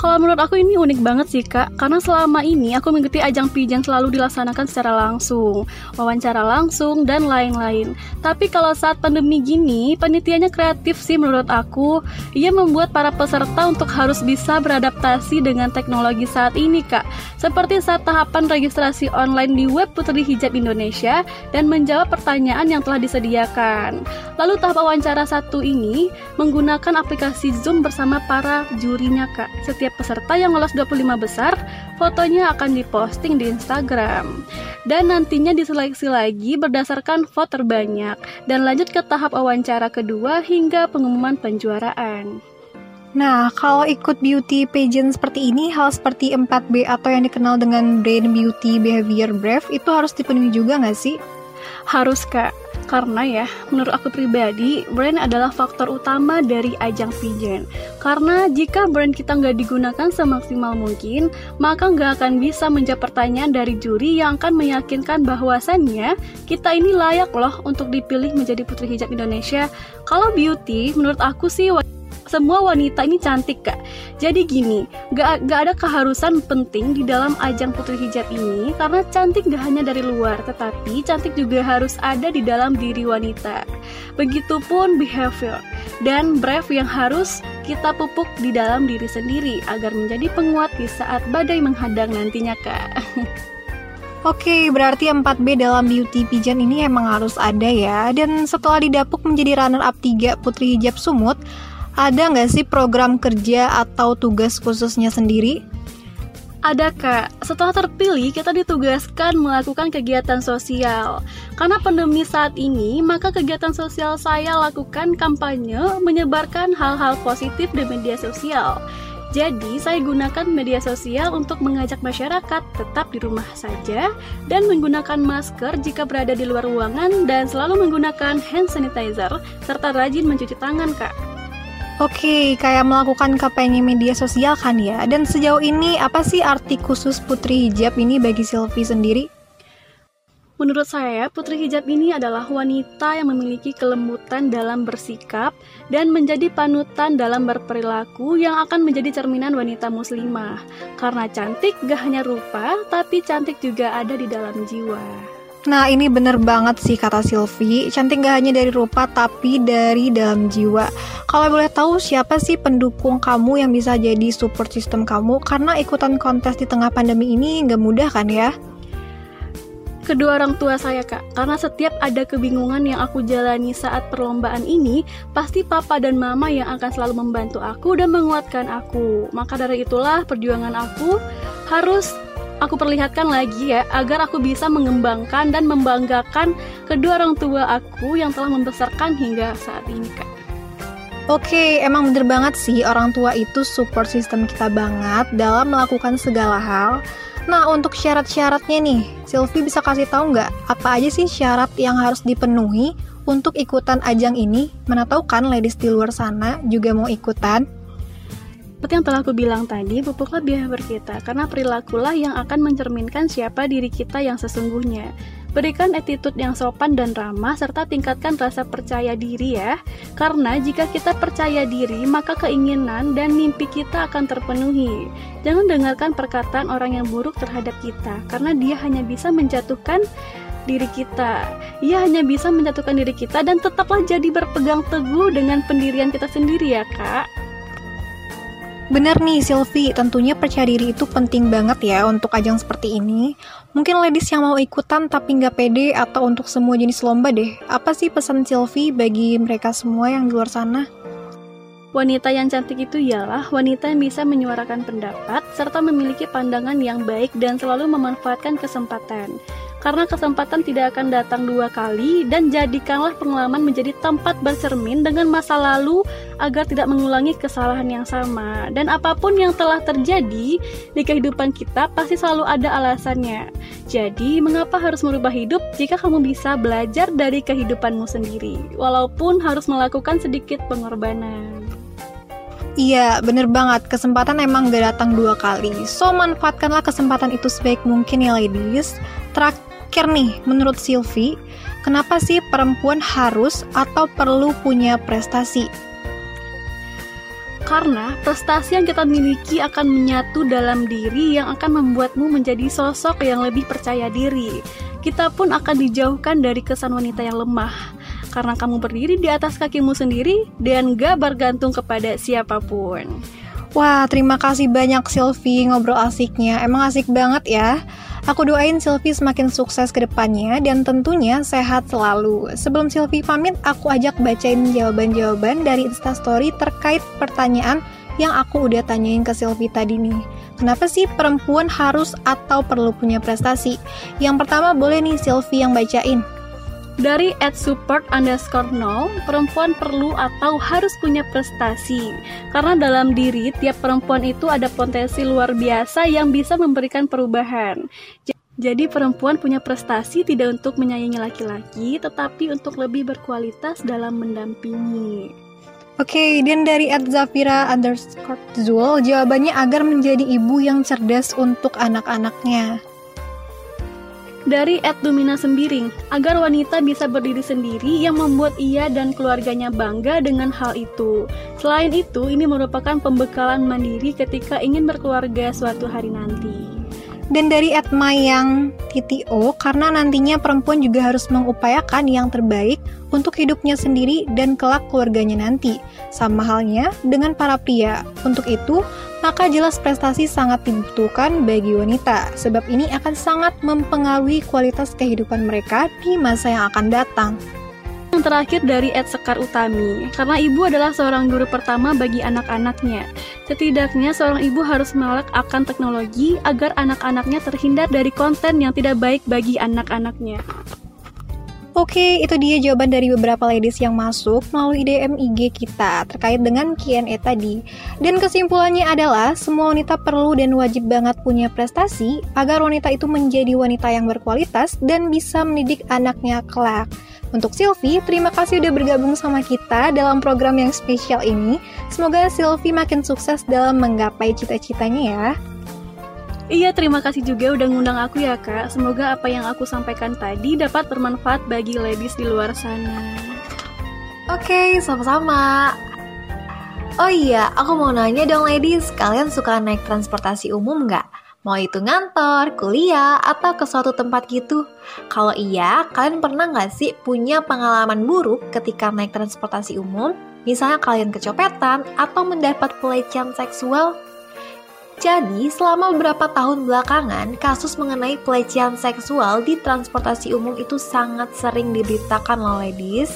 Kalau menurut aku ini unik banget sih kak, karena selama ini aku mengikuti ajang pijan selalu dilaksanakan secara langsung, wawancara langsung, dan lain-lain. Tapi kalau saat pandemi gini, penelitiannya kreatif sih menurut aku. Ia membuat para peserta untuk harus bisa beradaptasi dengan teknologi saat ini kak. Seperti saat tahapan registrasi online di web Putri Hijab Indonesia dan menjawab pertanyaan yang telah disediakan. Lalu tahap wawancara satu ini menggunakan aplikasi Zoom bersama para jurinya kak. Setiap peserta yang lolos 25 besar, fotonya akan diposting di Instagram. Dan nantinya diseleksi lagi berdasarkan vote terbanyak dan lanjut ke tahap wawancara kedua hingga pengumuman penjuaraan. Nah, kalau ikut beauty pageant seperti ini, hal seperti 4B atau yang dikenal dengan Brain Beauty Behavior Brave itu harus dipenuhi juga nggak sih? Harus kak, karena ya, menurut aku pribadi, brand adalah faktor utama dari ajang pigeon. Karena jika brand kita nggak digunakan semaksimal mungkin, maka nggak akan bisa menjawab pertanyaan dari juri yang akan meyakinkan bahwasannya kita ini layak loh untuk dipilih menjadi putri hijab Indonesia. Kalau beauty, menurut aku sih semua wanita ini cantik kak. Jadi gini gak, gak ada keharusan penting di dalam ajang putri hijab ini karena cantik gak hanya dari luar tetapi cantik juga harus ada di dalam diri wanita. Begitupun behavior dan brave yang harus kita pupuk di dalam diri sendiri agar menjadi penguat di saat badai menghadang nantinya kak. Oke, berarti 4B dalam beauty pigeon ini emang harus ada ya. Dan setelah didapuk menjadi runner up 3 Putri Hijab Sumut, ada nggak sih program kerja atau tugas khususnya sendiri? Ada kak, setelah terpilih kita ditugaskan melakukan kegiatan sosial Karena pandemi saat ini, maka kegiatan sosial saya lakukan kampanye menyebarkan hal-hal positif di media sosial jadi, saya gunakan media sosial untuk mengajak masyarakat tetap di rumah saja dan menggunakan masker jika berada di luar ruangan dan selalu menggunakan hand sanitizer serta rajin mencuci tangan, Kak. Oke, kayak melakukan kampanye media sosial kan ya. Dan sejauh ini apa sih arti khusus putri hijab ini bagi Sylvie sendiri? Menurut saya, putri hijab ini adalah wanita yang memiliki kelembutan dalam bersikap dan menjadi panutan dalam berperilaku yang akan menjadi cerminan wanita muslimah. Karena cantik gak hanya rupa, tapi cantik juga ada di dalam jiwa. Nah ini bener banget sih kata Silvi Cantik gak hanya dari rupa tapi dari dalam jiwa Kalau boleh tahu siapa sih pendukung kamu yang bisa jadi support system kamu Karena ikutan kontes di tengah pandemi ini gak mudah kan ya? Kedua orang tua saya kak, karena setiap ada kebingungan yang aku jalani saat perlombaan ini, pasti papa dan mama yang akan selalu membantu aku dan menguatkan aku. Maka dari itulah perjuangan aku harus aku perlihatkan lagi ya agar aku bisa mengembangkan dan membanggakan kedua orang tua aku yang telah membesarkan hingga saat ini kak. Oke, emang bener banget sih orang tua itu support system kita banget dalam melakukan segala hal. Nah, untuk syarat-syaratnya nih, Sylvie bisa kasih tahu nggak apa aja sih syarat yang harus dipenuhi untuk ikutan ajang ini? Mana tahu kan ladies di luar sana juga mau ikutan? Seperti yang telah aku bilang tadi, pupuklah behavior kita, karena perilakulah yang akan mencerminkan siapa diri kita yang sesungguhnya. Berikan attitude yang sopan dan ramah, serta tingkatkan rasa percaya diri ya. Karena jika kita percaya diri, maka keinginan dan mimpi kita akan terpenuhi. Jangan dengarkan perkataan orang yang buruk terhadap kita, karena dia hanya bisa menjatuhkan diri kita. Ia hanya bisa menjatuhkan diri kita dan tetaplah jadi berpegang teguh dengan pendirian kita sendiri ya, Kak. Bener nih Sylvie, tentunya percaya diri itu penting banget ya untuk ajang seperti ini. Mungkin ladies yang mau ikutan tapi nggak pede atau untuk semua jenis lomba deh. Apa sih pesan Sylvie bagi mereka semua yang di luar sana? Wanita yang cantik itu ialah wanita yang bisa menyuarakan pendapat serta memiliki pandangan yang baik dan selalu memanfaatkan kesempatan. Karena kesempatan tidak akan datang dua kali dan jadikanlah pengalaman menjadi tempat bercermin dengan masa lalu agar tidak mengulangi kesalahan yang sama. Dan apa pun yang telah terjadi di kehidupan kita pasti selalu ada alasannya. Jadi, mengapa harus merubah hidup jika kamu bisa belajar dari kehidupanmu sendiri, walaupun harus melakukan sedikit pengorbanan? Iya, bener banget. Kesempatan emang gak datang dua kali. So, manfaatkanlah kesempatan itu sebaik mungkin ya ladies. Terakhir nih, menurut Sylvie, kenapa sih perempuan harus atau perlu punya prestasi? Karena prestasi yang kita miliki akan menyatu dalam diri yang akan membuatmu menjadi sosok yang lebih percaya diri. Kita pun akan dijauhkan dari kesan wanita yang lemah karena kamu berdiri di atas kakimu sendiri dan gak bergantung kepada siapa pun. Wah, terima kasih banyak Sylvie ngobrol asiknya. Emang asik banget ya. Aku doain Sylvie semakin sukses ke depannya dan tentunya sehat selalu. Sebelum Sylvie pamit, aku ajak bacain jawaban-jawaban dari Instastory terkait pertanyaan yang aku udah tanyain ke Sylvie tadi nih. Kenapa sih perempuan harus atau perlu punya prestasi? Yang pertama boleh nih Sylvie yang bacain. Dari at support underscore no, perempuan perlu atau harus punya prestasi. Karena dalam diri tiap perempuan itu ada potensi luar biasa yang bisa memberikan perubahan. Jadi perempuan punya prestasi tidak untuk menyayangi laki-laki, tetapi untuk lebih berkualitas dalam mendampingi. Oke, okay, dan dari at Zafira underscore Zul, jawabannya agar menjadi ibu yang cerdas untuk anak-anaknya dari Ed Dumina Sembiring agar wanita bisa berdiri sendiri yang membuat ia dan keluarganya bangga dengan hal itu. Selain itu, ini merupakan pembekalan mandiri ketika ingin berkeluarga suatu hari nanti. Dan dari Mayang TTO, karena nantinya perempuan juga harus mengupayakan yang terbaik untuk hidupnya sendiri dan kelak keluarganya nanti. Sama halnya dengan para pria. Untuk itu, maka jelas prestasi sangat dibutuhkan bagi wanita, sebab ini akan sangat mempengaruhi kualitas kehidupan mereka di masa yang akan datang. Yang terakhir dari Ed Sekar Utami, karena ibu adalah seorang guru pertama bagi anak-anaknya. Setidaknya seorang ibu harus melek akan teknologi agar anak-anaknya terhindar dari konten yang tidak baik bagi anak-anaknya. Oke, itu dia jawaban dari beberapa ladies yang masuk melalui DM IG kita terkait dengan Q&A tadi. Dan kesimpulannya adalah semua wanita perlu dan wajib banget punya prestasi agar wanita itu menjadi wanita yang berkualitas dan bisa mendidik anaknya kelak. Untuk Sylvie, terima kasih udah bergabung sama kita dalam program yang spesial ini. Semoga Sylvie makin sukses dalam menggapai cita-citanya ya. Iya, terima kasih juga udah ngundang aku ya, Kak. Semoga apa yang aku sampaikan tadi dapat bermanfaat bagi ladies di luar sana. Oke, sama-sama. Oh iya, aku mau nanya dong ladies, kalian suka naik transportasi umum nggak? Mau itu ngantor, kuliah, atau ke suatu tempat gitu? Kalau iya, kalian pernah nggak sih punya pengalaman buruk ketika naik transportasi umum? Misalnya kalian kecopetan atau mendapat pelecehan seksual jadi, selama beberapa tahun belakangan, kasus mengenai pelecehan seksual di transportasi umum itu sangat sering diberitakan loh ladies.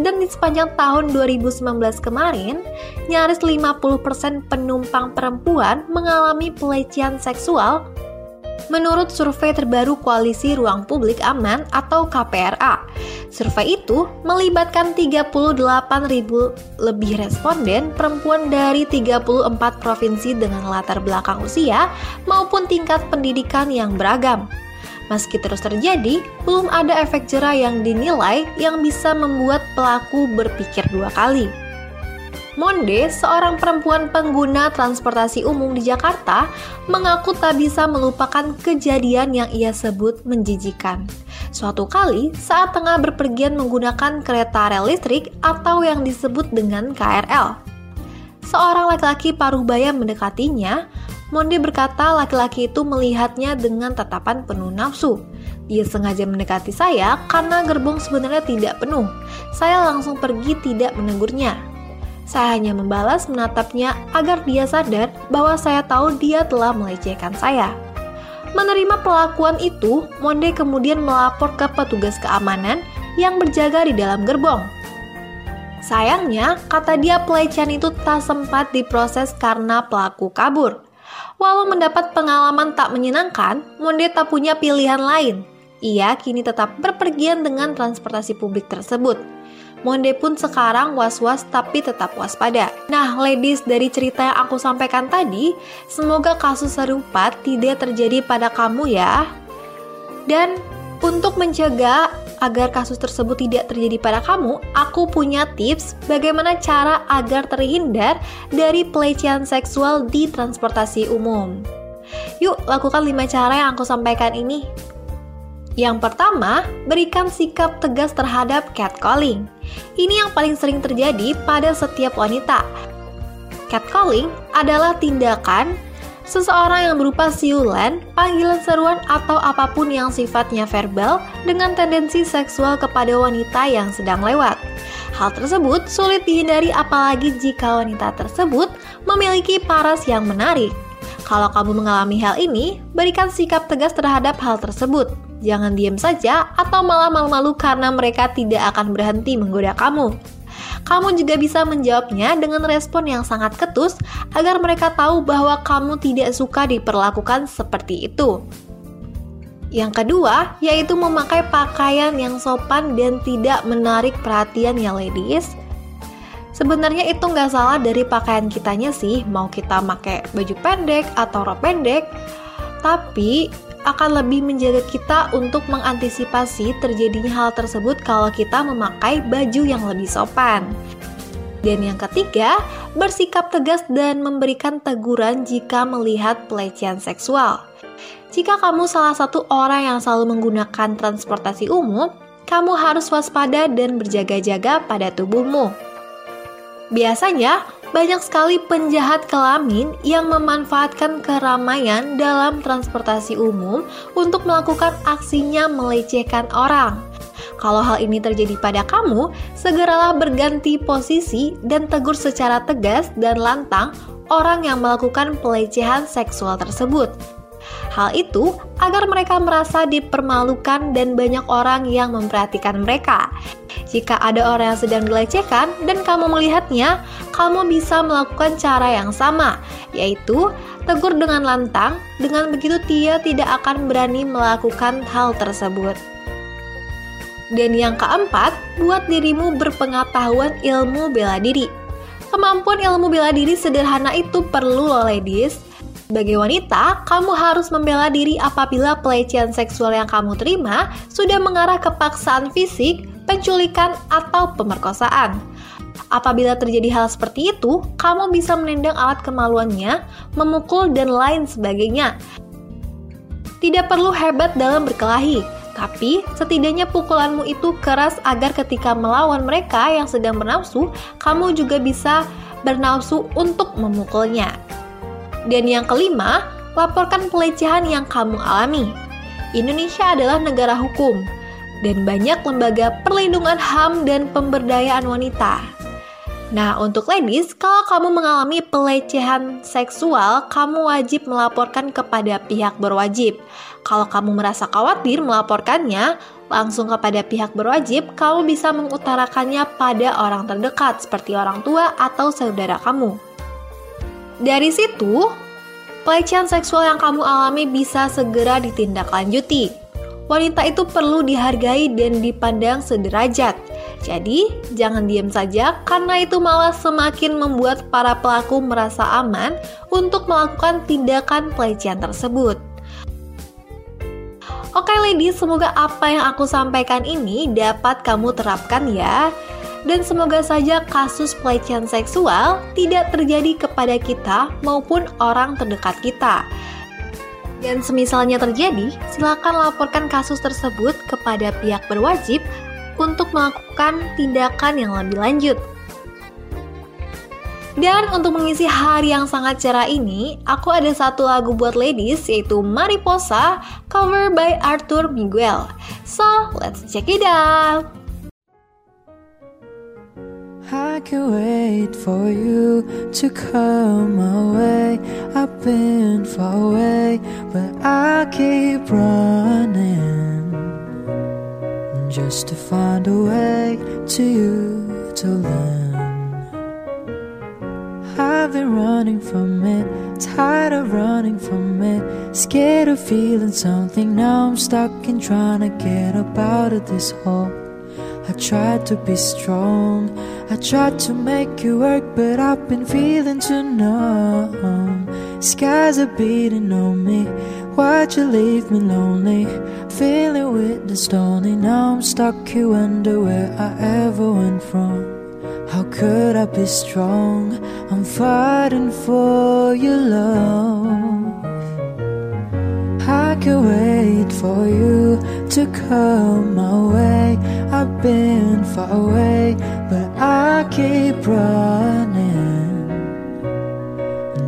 Dan di sepanjang tahun 2019 kemarin, nyaris 50% penumpang perempuan mengalami pelecehan seksual Menurut survei terbaru Koalisi Ruang Publik Aman atau KPRA, survei itu melibatkan 38.000 lebih responden perempuan dari 34 provinsi dengan latar belakang usia maupun tingkat pendidikan yang beragam. Meski terus terjadi, belum ada efek jerah yang dinilai yang bisa membuat pelaku berpikir dua kali. Monde, seorang perempuan pengguna transportasi umum di Jakarta, mengaku tak bisa melupakan kejadian yang ia sebut menjijikan. Suatu kali, saat tengah berpergian menggunakan kereta rel listrik atau yang disebut dengan KRL. Seorang laki-laki paruh baya mendekatinya, Monde berkata laki-laki itu melihatnya dengan tatapan penuh nafsu. Dia sengaja mendekati saya karena gerbong sebenarnya tidak penuh. Saya langsung pergi tidak menegurnya. Saya hanya membalas menatapnya agar dia sadar bahwa saya tahu dia telah melecehkan saya. Menerima pelakuan itu, Monde kemudian melapor ke petugas keamanan yang berjaga di dalam gerbong. Sayangnya, kata dia pelecehan itu tak sempat diproses karena pelaku kabur. Walau mendapat pengalaman tak menyenangkan, Monde tak punya pilihan lain. Ia kini tetap berpergian dengan transportasi publik tersebut. Monde pun sekarang was-was tapi tetap waspada. Nah, ladies, dari cerita yang aku sampaikan tadi, semoga kasus serupa tidak terjadi pada kamu ya. Dan untuk mencegah agar kasus tersebut tidak terjadi pada kamu, aku punya tips bagaimana cara agar terhindar dari pelecehan seksual di transportasi umum. Yuk, lakukan 5 cara yang aku sampaikan ini. Yang pertama, berikan sikap tegas terhadap catcalling. Ini yang paling sering terjadi pada setiap wanita. Catcalling adalah tindakan seseorang yang berupa siulan, panggilan seruan, atau apa pun yang sifatnya verbal dengan tendensi seksual kepada wanita yang sedang lewat. Hal tersebut sulit dihindari apalagi jika wanita tersebut memiliki paras yang menarik. Kalau kamu mengalami hal ini, berikan sikap tegas terhadap hal tersebut. Jangan diam saja atau malah malu-malu karena mereka tidak akan berhenti menggoda kamu. Kamu juga bisa menjawabnya dengan respon yang sangat ketus agar mereka tahu bahwa kamu tidak suka diperlakukan seperti itu. Yang kedua, yaitu memakai pakaian yang sopan dan tidak menarik perhatian ya ladies. Sebenarnya itu nggak salah dari pakaian kitanya sih, mau kita pakai baju pendek atau rok pendek. Tapi akan lebih menjaga kita untuk mengantisipasi terjadinya hal tersebut kalau kita memakai baju yang lebih sopan. Dan yang ketiga, bersikap tegas dan memberikan teguran jika melihat pelecehan seksual. Jika kamu salah satu orang yang selalu menggunakan transportasi umum, kamu harus waspada dan berjaga-jaga pada tubuhmu. Biasanya, banyak sekali penjahat kelamin yang memanfaatkan keramaian dalam transportasi umum untuk melakukan aksinya melecehkan orang. Kalau hal ini terjadi pada kamu, segeralah berganti posisi dan tegur secara tegas dan lantang orang yang melakukan pelecehan seksual tersebut. Hal itu agar mereka merasa dipermalukan dan banyak orang yang memperhatikan mereka. Jika ada orang yang sedang dilecehkan dan kamu melihatnya, kamu bisa melakukan cara yang sama, yaitu tegur dengan lantang. Dengan begitu, dia tidak akan berani melakukan hal tersebut. Dan yang keempat, buat dirimu berpengetahuan ilmu bela diri. Kemampuan ilmu bela diri sederhana itu perlu loh ladies sebagai wanita, kamu harus membela diri apabila pelecehan seksual yang kamu terima sudah mengarah ke paksaan fisik, penculikan, atau pemerkosaan. Apabila terjadi hal seperti itu, kamu bisa menendang alat kemaluannya, memukul, dan lain sebagainya. Tidak perlu hebat dalam berkelahi, tapi setidaknya pukulanmu itu keras agar ketika melawan mereka yang sedang bernafsu, kamu juga bisa bernafsu untuk memukulnya. Dan yang kelima, laporkan pelecehan yang kamu alami. Indonesia adalah negara hukum dan banyak lembaga perlindungan HAM dan pemberdayaan wanita. Nah, untuk ladies, kalau kamu mengalami pelecehan seksual, kamu wajib melaporkan kepada pihak berwajib. Kalau kamu merasa khawatir melaporkannya, langsung kepada pihak berwajib, kamu bisa mengutarakannya pada orang terdekat seperti orang tua atau saudara kamu. Dari situ, pelecehan seksual yang kamu alami bisa segera ditindaklanjuti. Wanita itu perlu dihargai dan dipandang sederajat. Jadi, jangan diam saja karena itu malah semakin membuat para pelaku merasa aman untuk melakukan tindakan pelecehan tersebut. Oke ladies, semoga apa yang aku sampaikan ini dapat kamu terapkan ya dan semoga saja kasus pelecehan seksual tidak terjadi kepada kita maupun orang terdekat kita. Dan semisalnya terjadi, silakan laporkan kasus tersebut kepada pihak berwajib untuk melakukan tindakan yang lebih lanjut. Dan untuk mengisi hari yang sangat cerah ini, aku ada satu lagu buat ladies yaitu Mariposa cover by Arthur Miguel. So, let's check it out. I can wait for you to come my way. I've been far away, but I keep running just to find a way to you till then. I've been running from it tired of running from it. Scared of feeling something. Now I'm stuck in trying to get up out of this hole. I tried to be strong. I tried to make you work, but I've been feeling too numb. Skies are beating on me. Why'd you leave me lonely? Feeling witnessed only. Now I'm stuck here, wonder where I ever went from. How could I be strong? I'm fighting for your love. I can wait for you to come my way. I've been far away, but I keep running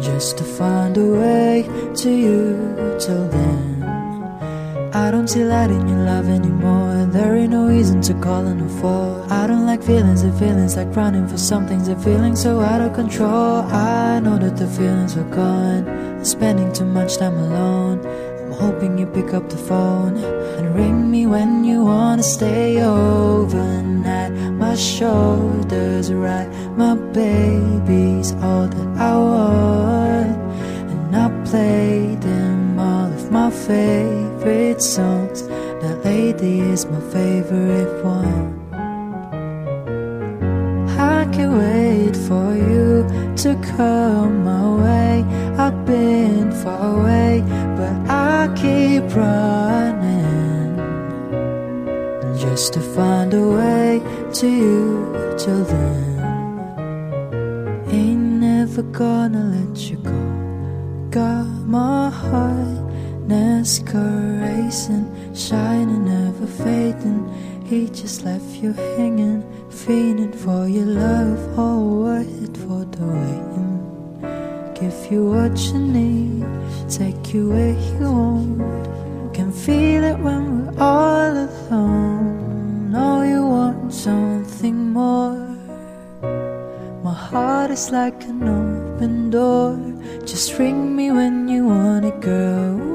just to find a way to you till then. I don't see light in your love anymore, there ain't no reason to call in a fall. I don't like feelings and feelings like running for something's a feeling so out of control. I know that the feelings are gone. I'm spending too much time alone. Hoping you pick up the phone and ring me when you wanna stay overnight. My shoulders right, my baby's all that I want, and I play them all of my favorite songs. That lady is my favorite one. I can wait for you to come my way. I've been far away, but I keep running just to find a way to you till then. Ain't never gonna let you go. Got my heart NASCAR racing, shining, never fading. He just left you hanging, feeling for your love, all worth it for the waiting. Give you what you need, take you where you want. Can feel it when we're all alone. Know you want something more. My heart is like an open door. Just ring me when you want it, girl.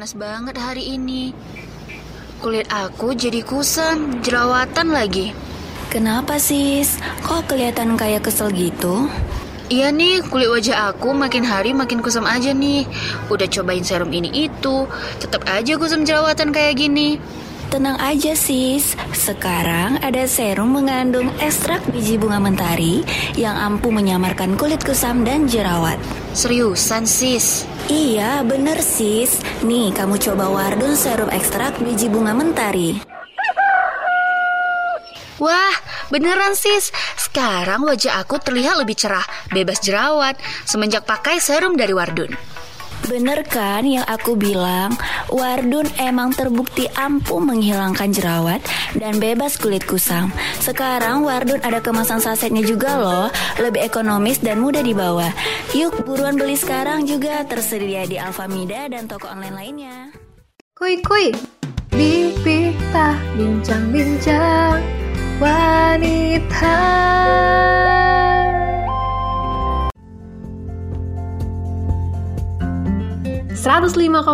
Panas banget hari ini. Kulit aku jadi kusam, jerawatan lagi. Kenapa sis? Kok kelihatan kayak kesel gitu? Iya nih, kulit wajah aku makin hari makin kusam aja nih. Udah cobain serum ini itu, tetap aja kusam jerawatan kayak gini. Tenang aja sis, sekarang ada serum mengandung ekstrak biji bunga mentari yang ampuh menyamarkan kulit kusam dan jerawat. Seriusan sis? Iya bener sis, nih kamu coba Wardun serum ekstrak biji bunga mentari. Wah, beneran sis. Sekarang wajah aku terlihat lebih cerah, bebas jerawat semenjak pakai serum dari Wardun. Bener kan yang aku bilang, Wardun emang terbukti ampuh menghilangkan jerawat dan bebas kulit kusam. Sekarang Wardun ada kemasan sasetnya juga loh, lebih ekonomis dan mudah dibawa. Yuk buruan beli sekarang juga tersedia di Alfamida dan toko online lainnya. Kuy kuy, Bibita bincang-bincang wanita. 105,6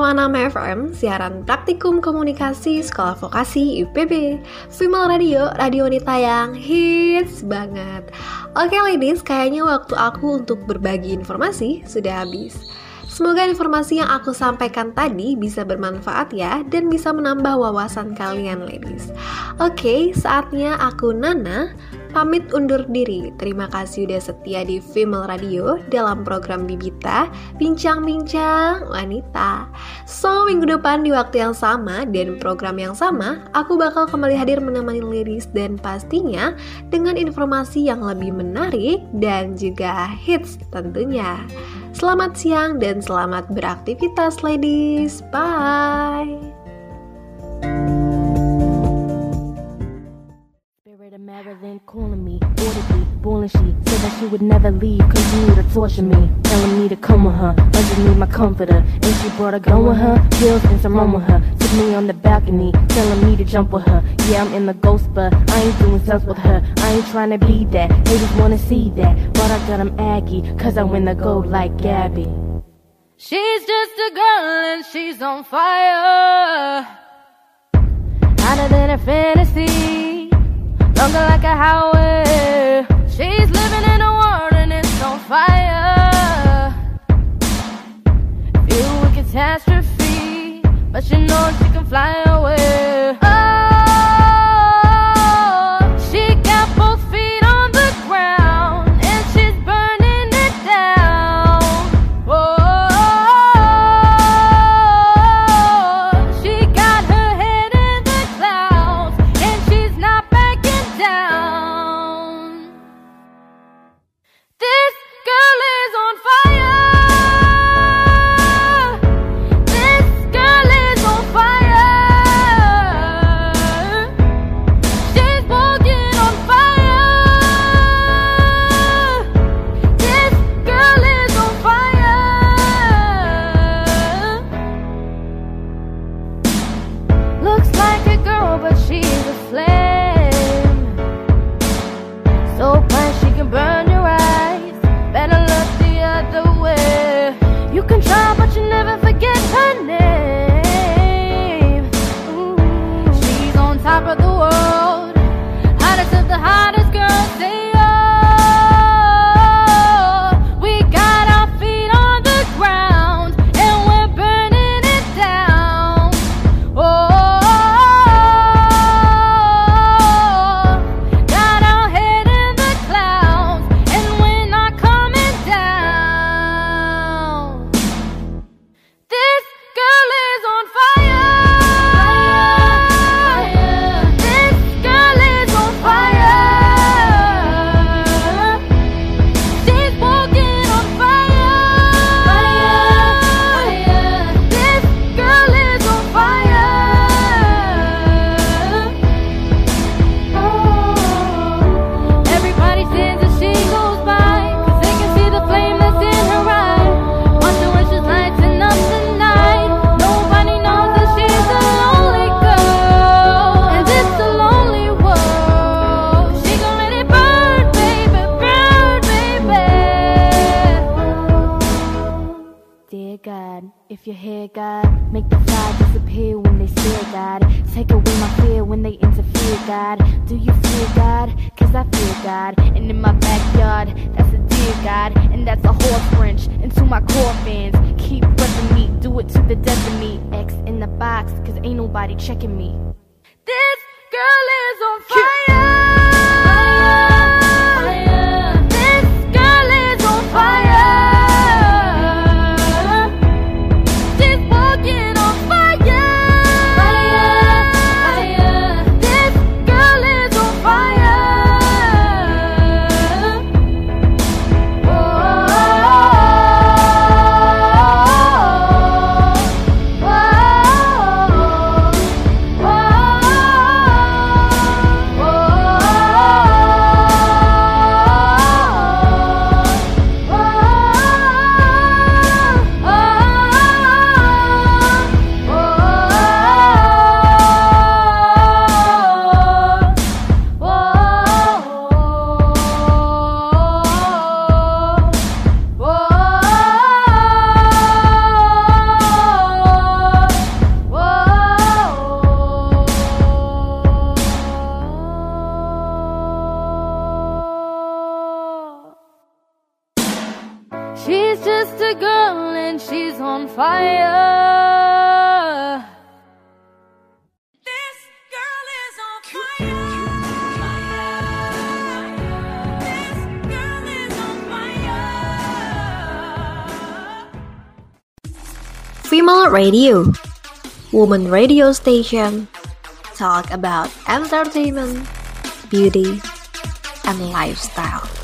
FM, siaran praktikum komunikasi Sekolah Vokasi IPB Female Radio, radio wanita yang hits banget. Oke ladies, kayaknya waktu aku untuk berbagi informasi sudah habis. Semoga informasi yang aku sampaikan tadi bisa bermanfaat ya dan bisa menambah wawasan kalian ladies. Oke, saatnya aku Nana pamit undur diri. Terima kasih udah setia di Female Radio dalam program Bibita Bincang-bincang Wanita. So, minggu depan di waktu yang sama dan program yang sama, aku bakal kembali hadir menemani ladies dan pastinya dengan informasi yang lebih menarik dan juga hits tentunya. Selamat siang dan selamat beraktivitas ladies. Bye. Of Maryland calling me audibly, balling she said that she would never leave, knew to torture me. Telling me to come with her, underneath my comforter. And she brought a gun with her, pills and some rum with her. Took me on the balcony, telling me to jump with her. Yeah, I'm in the ghost, but I ain't doing sex with her. I ain't trying to be that, they just wanna see that. But I got got 'em aggy, cause I win the gold like Gabby. She's just a girl and she's on fire. Hotter than a fantasy, longer like a highway. She's living in a world and it's on fire. Filled with catastrophe, but she knows she can fly away. Oh, God. Do you feel God? Cause I feel God. And in my backyard, that's a deer, God. And that's a horse wrench into my core fans. Keep repping me, do it to the death of me. X in the box, cause ain't nobody checking me. This girl is on fire. Radio, woman radio station, talk about entertainment, beauty, and lifestyle.